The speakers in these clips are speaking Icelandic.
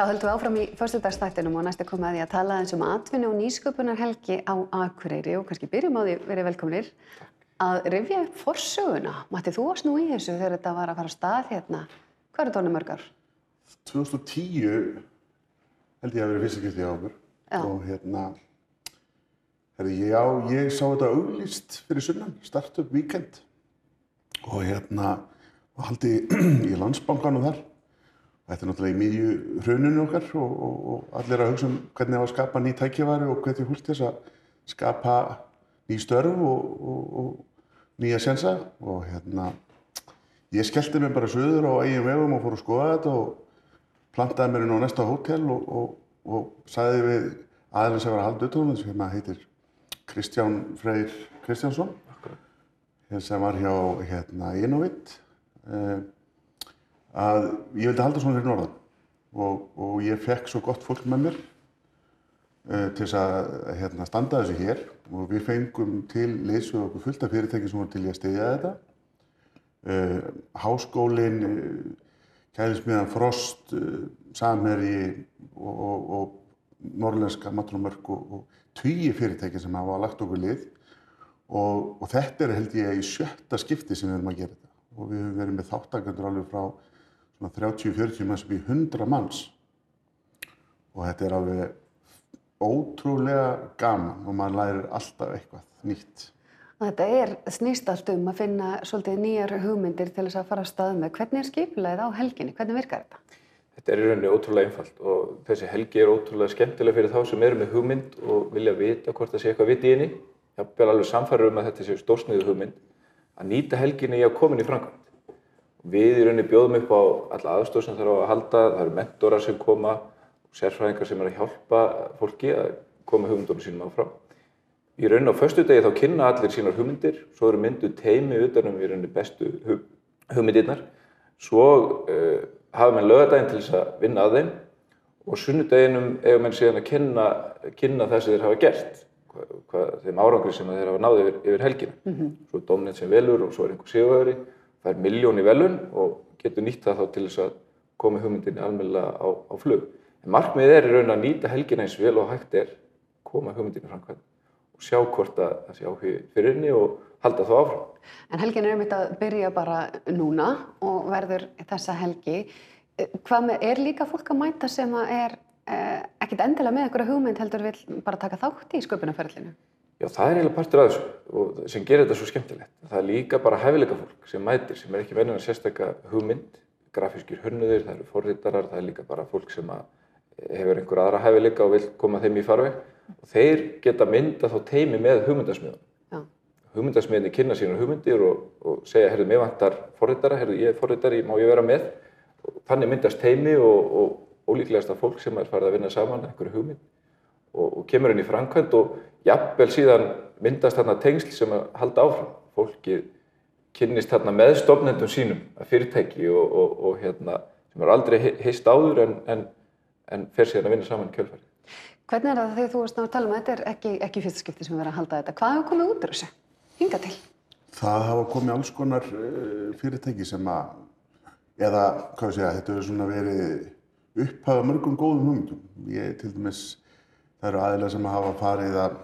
Þá höldum við áfram í förstudagsþættinum og næst er komið að því að tala eins um atvinni og nýsköpunarhelgi á Akureyri og kannski byrjum á því verið velkomnir að rifja upp forsöguna. Matti, þú varst nú í þessu þegar þetta var að fara á stað hérna. Hvað eru tónu mörgar? 2010 held ég að vera fyrsta gæti á okkur Já. og hérna herri, já, ég sá þetta auglýst fyrir sunnan, Startup Weekend og hérna og haldi í landsbankanum þar Þetta er náttúrulega í miðju hruninu okkar og, og, og allir að hugsa um hvernig það var að skapa ný tækjaværi og hvernig til þess að skapa ný störf og, og, og nýja sensa og hérna ég skellti mér bara söður á eigin vegum og fór að skoða þetta og plantaði mér inn á næsta hótel og, og, og sagði við aðeins að halda utan um sem heitir Kristján Freyr Kristjánsson sem var hjá hérna, Innovit. Eh, að ég vildi halda svona fyrir norðan. Og, og ég fekk svo gott fólk með mér uh, til þess að hérna, standa þessu hér. Og við fengum til og okkur fullt af fyrirtæki sem voru til í að stiðja þetta. Uh, Háskólin uh, Kælismiðan Frost Samherji og, og, og Norrlenska Matrumörk og, tvíi fyrirtæki sem hafa lagt okkur lið. Og, þetta er held ég í sjötta skipti sem við erum að gera þetta. Og við höfum verið með þáttakandur alveg frá 30-40 manns upp í 100 manns og þetta er alveg ótrúlega gaman og maður lærir alltaf eitthvað nýtt. Þetta er snýst allt um að finna svolítið nýjar hugmyndir til þess að fara að stað með. Hvernig er skipulegið á helginni? Hvernig virkar þetta? Þetta er í rauninni ótrúlega einfalt og þessi helgi er ótrúlega skemmtilega fyrir þá sem eru með hugmynd og vilja vita hvort það sé eitthvað viti í henni. Ég er alveg samfærður um að þetta sé stórsniðu hugmynd að nýta helginni í að koma inn í framkvæmd. Við í rauninni bjóðum upp á alla aðstóð sem þarf að halda, það eru mentorar sem koma og sérfræðingar sem er að hjálpa fólki að koma hugmyndunum sínum áfram. Í rauninni á föstu degi þá kynna allir sínar hugmyndir, svo eru myndu teimi utanum í rauninni bestu hug, hugmyndirnar, svo uh, hafa menn lögadaginn til þess að vinna að þeim og sunnudeginum eiga menn síðan að kynna, kynna það sem þeir hafa gert, hvað, hvað, þeim árangri sem þeir hafa náði yfir, yfir helgina. Mm -hmm. Svo er dómnið sem velur og svo er einhver sigurvegari fær miljón í velun og getur nýtt það þá til þess að koma hugmyndinni almennilega á, á flug. En markmiðið er í raun að nýta helgina eins vel og hægt er, koma hugmyndinni framkvæm og sjá hvort að það sé áhugi fyrir henni og halda þá áfram. En helgin er um þetta að byrja bara núna og verður þessa helgi. Hvað með, er líka fólk að mæta sem að er eh, ekkit endilega með einhverja hugmynd heldur vil bara taka þátt í sköpunarferðlinu? Já, það er eiginlega partur af þessu sem gerir þetta svo skemmtilegt. Það er líka bara hæfileika fólk sem mætir, sem er ekki venjulega sérstakka hugmynd, grafískir hönnuðir, það eru forritarar, það er líka bara fólk sem hefur einhver aðra hæfileika og vil koma þeim í farveg og þeir geta mynda þá teimi með hugmyndasmiðun. Hugmyndasmiðunni kynna sína hugmyndir og, og segja, herru, mér vantar forritara, herru, ég er forritari, má ég vera með? Og þannig myndast teimi og, og ólíklegasta fólk sem er farið að vinna saman einhverju hugmynd og, og kemur inn í framkvæmt og jafnvel síðan myndast þarna tengsl sem að halda áfram. Fólki kynnist þarna með stofnendum sínum að fyrirtæki og, og, og hérna, sem er aldrei heist áður en, en, en fer síðan að vinna saman kjölfæri. Hvernig er það þegar þú varst að tala um að þetta er ekki, ekki fyrsta skipti sem við erum að halda þetta? Hvað hefur komið út úr þessu? Hinga til? Það hafa komið alls konar fyrirtæki sem að, eða hvað ég segja, þetta hefur svona verið upphafa mörgum góðum hugmyndum. Ég til dæmis Það eru aðilega sem hafa farið að,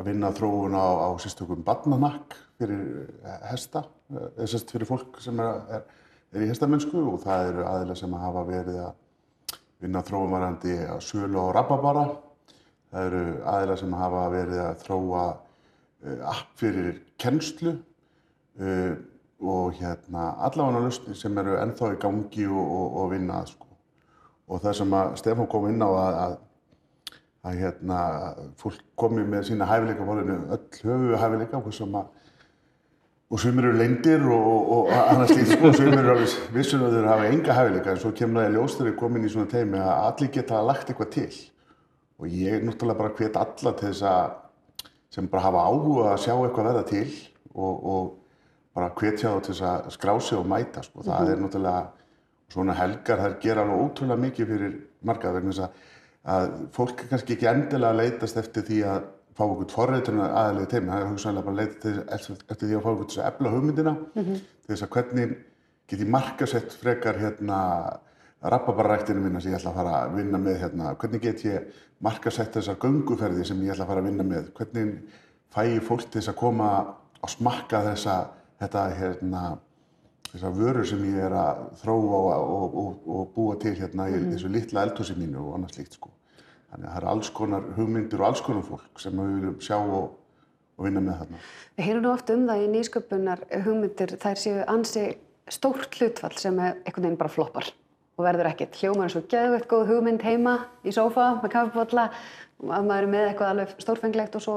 að vinna þróun á, á sérstökum barnanakk fyrir hesta, eða sérst fyrir fólk sem er, er, er í hestamennsku og það eru aðilega sem hafa verið að vinna þróun varandi að sölu á rababara. Það eru aðilega sem hafa verið að þróa uh, app fyrir kennslu uh, og hérna allavega lausnir sem eru ennþá í gangi og, og, og vinna að sko. Og það sem að Stefán kom inn á að, að að hérna, fólk komi með sína hæfileika fólkinu, öll höfu hæfileika sem að, og sumir eru lengdir og, og, og annars lítið sko, sumir eru alveg vissum að þeir hafa enga hæfileika en svo kemur það í ljós þegar þeir komin í svona teimi að allir geta lagt eitthvað til. Og ég náttúrulega bara hvet alla til þess að sem bara hafa áhuga að sjá eitthvað verða til og, og bara hvetja þá til þess að skrá sig og mæta sko, það er náttúrulega svona helgar þær gera alveg ótrúlega mikið fyrir marga vegna þess að að fólk kannski ekki endilega að leitast eftir því að fá okkur forreitunar aðalegi teimi, það er hugsanlega bara leita eftir því að fá okkur þess að efla hugmyndina mm -hmm. þess að hvernig geti markasett frekar hérna rababarræktinu minna sem ég ætla að fara að vinna með hérna, hvernig get ég markasett þessar gönguferði sem ég ætla að fara að vinna með, hvernig fæ ég fólk til þess að koma og smakka þessa, þetta, hérna, þessar vörur sem ég er að þróa og, og, og, og búa til hérna í þessu litla eldhúsi mínu og annað slíkt sko. Þannig að það eru alls konar hugmyndir og alls konar fólk sem við viljum sjá og, og vinna með þarna. Við heyrum nú oft um það í nýsköpunar hugmyndir, þær séu ansi stórt hlutfall sem er einhvern veginn bara floppar og verður ekkert. Hljómar er svo geðveitt góð hugmynd heima í sófa með kaffibotla og að maður er með eitthvað alveg stórfenglegt og svo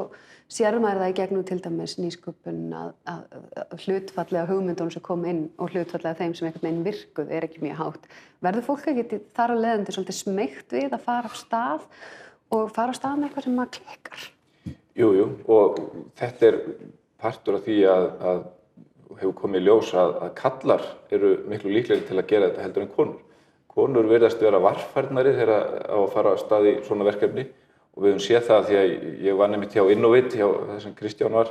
sér maður það í gegnum til dæmis nýsköpun að, að, að hlutfallega hugmyndunum sem kom inn og hlutfallega þeim sem einhvern veginn virkuð er ekki mjög hátt. Verður fólk ekki þar að leiðandi svolítið smeykt við að fara á stað og fara á stað með eitthvað sem maður klikkar? Jú, jú, og þetta er partur af því að, að hefur komið í ljós að kallar eru miklu líklegri til að gera þetta heldur en konur. Konur verðast vera varfærnari þegar á að fara á stað í svona verkefni. Og við höfum séð það því að ég var nefnitt hjá Innovit, hjá þessum Kristján var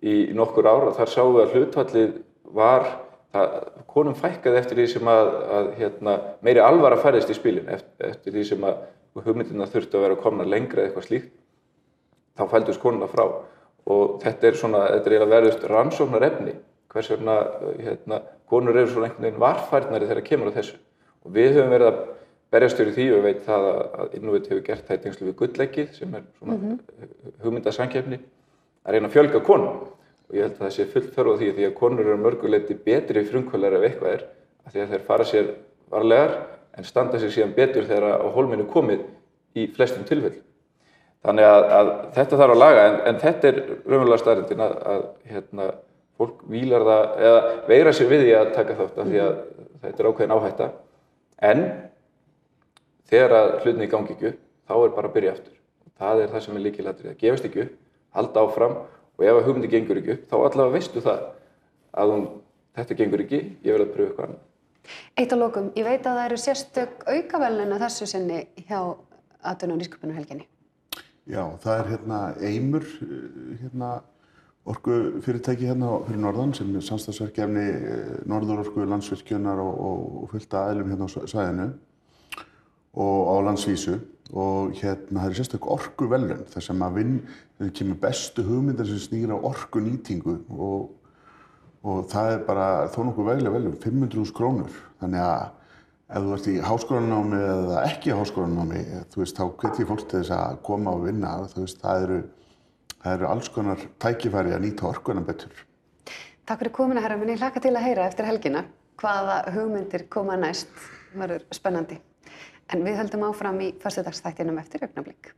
í, nokkur ár og þar sáum við að hlutfallið var, það, konum fækkaði eftir því sem að, að hérna, meiri alvara færðist í spilin, eftir, eftir því sem að hugmyndina þurfti að vera að komna lengra eða eitthvað slíkt, þá fældust konuna frá. Og þetta er svona, þetta er eiginlega verðust rannsóknar efni, hvers vegna hérna, konur eru svona einhvern veginn varfærnari þegar kemur á þessu og við höfum verið að berjast fyrir því og veit það að Innovit hefur gert það í tengslu við gullleggið sem er svona mm -hmm. hugmyndasankefni að reyna að fjölga konum og ég held að það sé fullt þörf á því því að konur eru mörguleiti betri frumkvölar ef eitthvað er að því að þeir fara sér varlegar en standa sér síðan betur þegar á hólminu komið í flestum tilfell. Þannig að, að þetta þarf að laga en, en þetta er raunverulega staðrindin að, að hérna, fólk vílar það eða veira sér við því að taka þátt af því að þetta er ákveðin áhætta en þegar að hlutinni gangi ekki upp, þá er bara að byrja aftur. Það er það sem er líkilættrið, að gefast ekki upp, halda áfram og ef að hugmyndi gengur ekki upp, þá allavega veistu það að hún, þetta gengur ekki, ég vil að pröfa eitthvað annað. Eitt á lókum, ég veit að það eru sérstök aukavelnina þessu sinni hjá aðdunum og nýsköpunarhelginni. Já, það er hérna Eimur, hérna orgu fyrirtæki hérna fyrir norðan sem er samstagsverkefni Norðurorku landsvirkjunar og, og fullt aðeilum hérna á svæðinu og á landsvísu. Og hérna það er sérstaklega orgu velun þar sem að vinn, það kemur bestu hugmyndar sem snýra orgu nýtingu og, og það er bara þó nokkuð veglega velun, 500.000 krónur. Þannig að ef þú ert í háskólanámi eða ekki háskólanámi þú veist, þá hvetjir fólk til þess að koma og vinna þú veist, það eru, það eru alls konar tækifæri að nýta orguna betur. Takk fyrir komina herra, minni hlaka til að heyra eftir helgina hvaða hugmyndir koma næst, verður spennandi. En við höldum áfram í fyrstudagsþættinum eftir augnablík.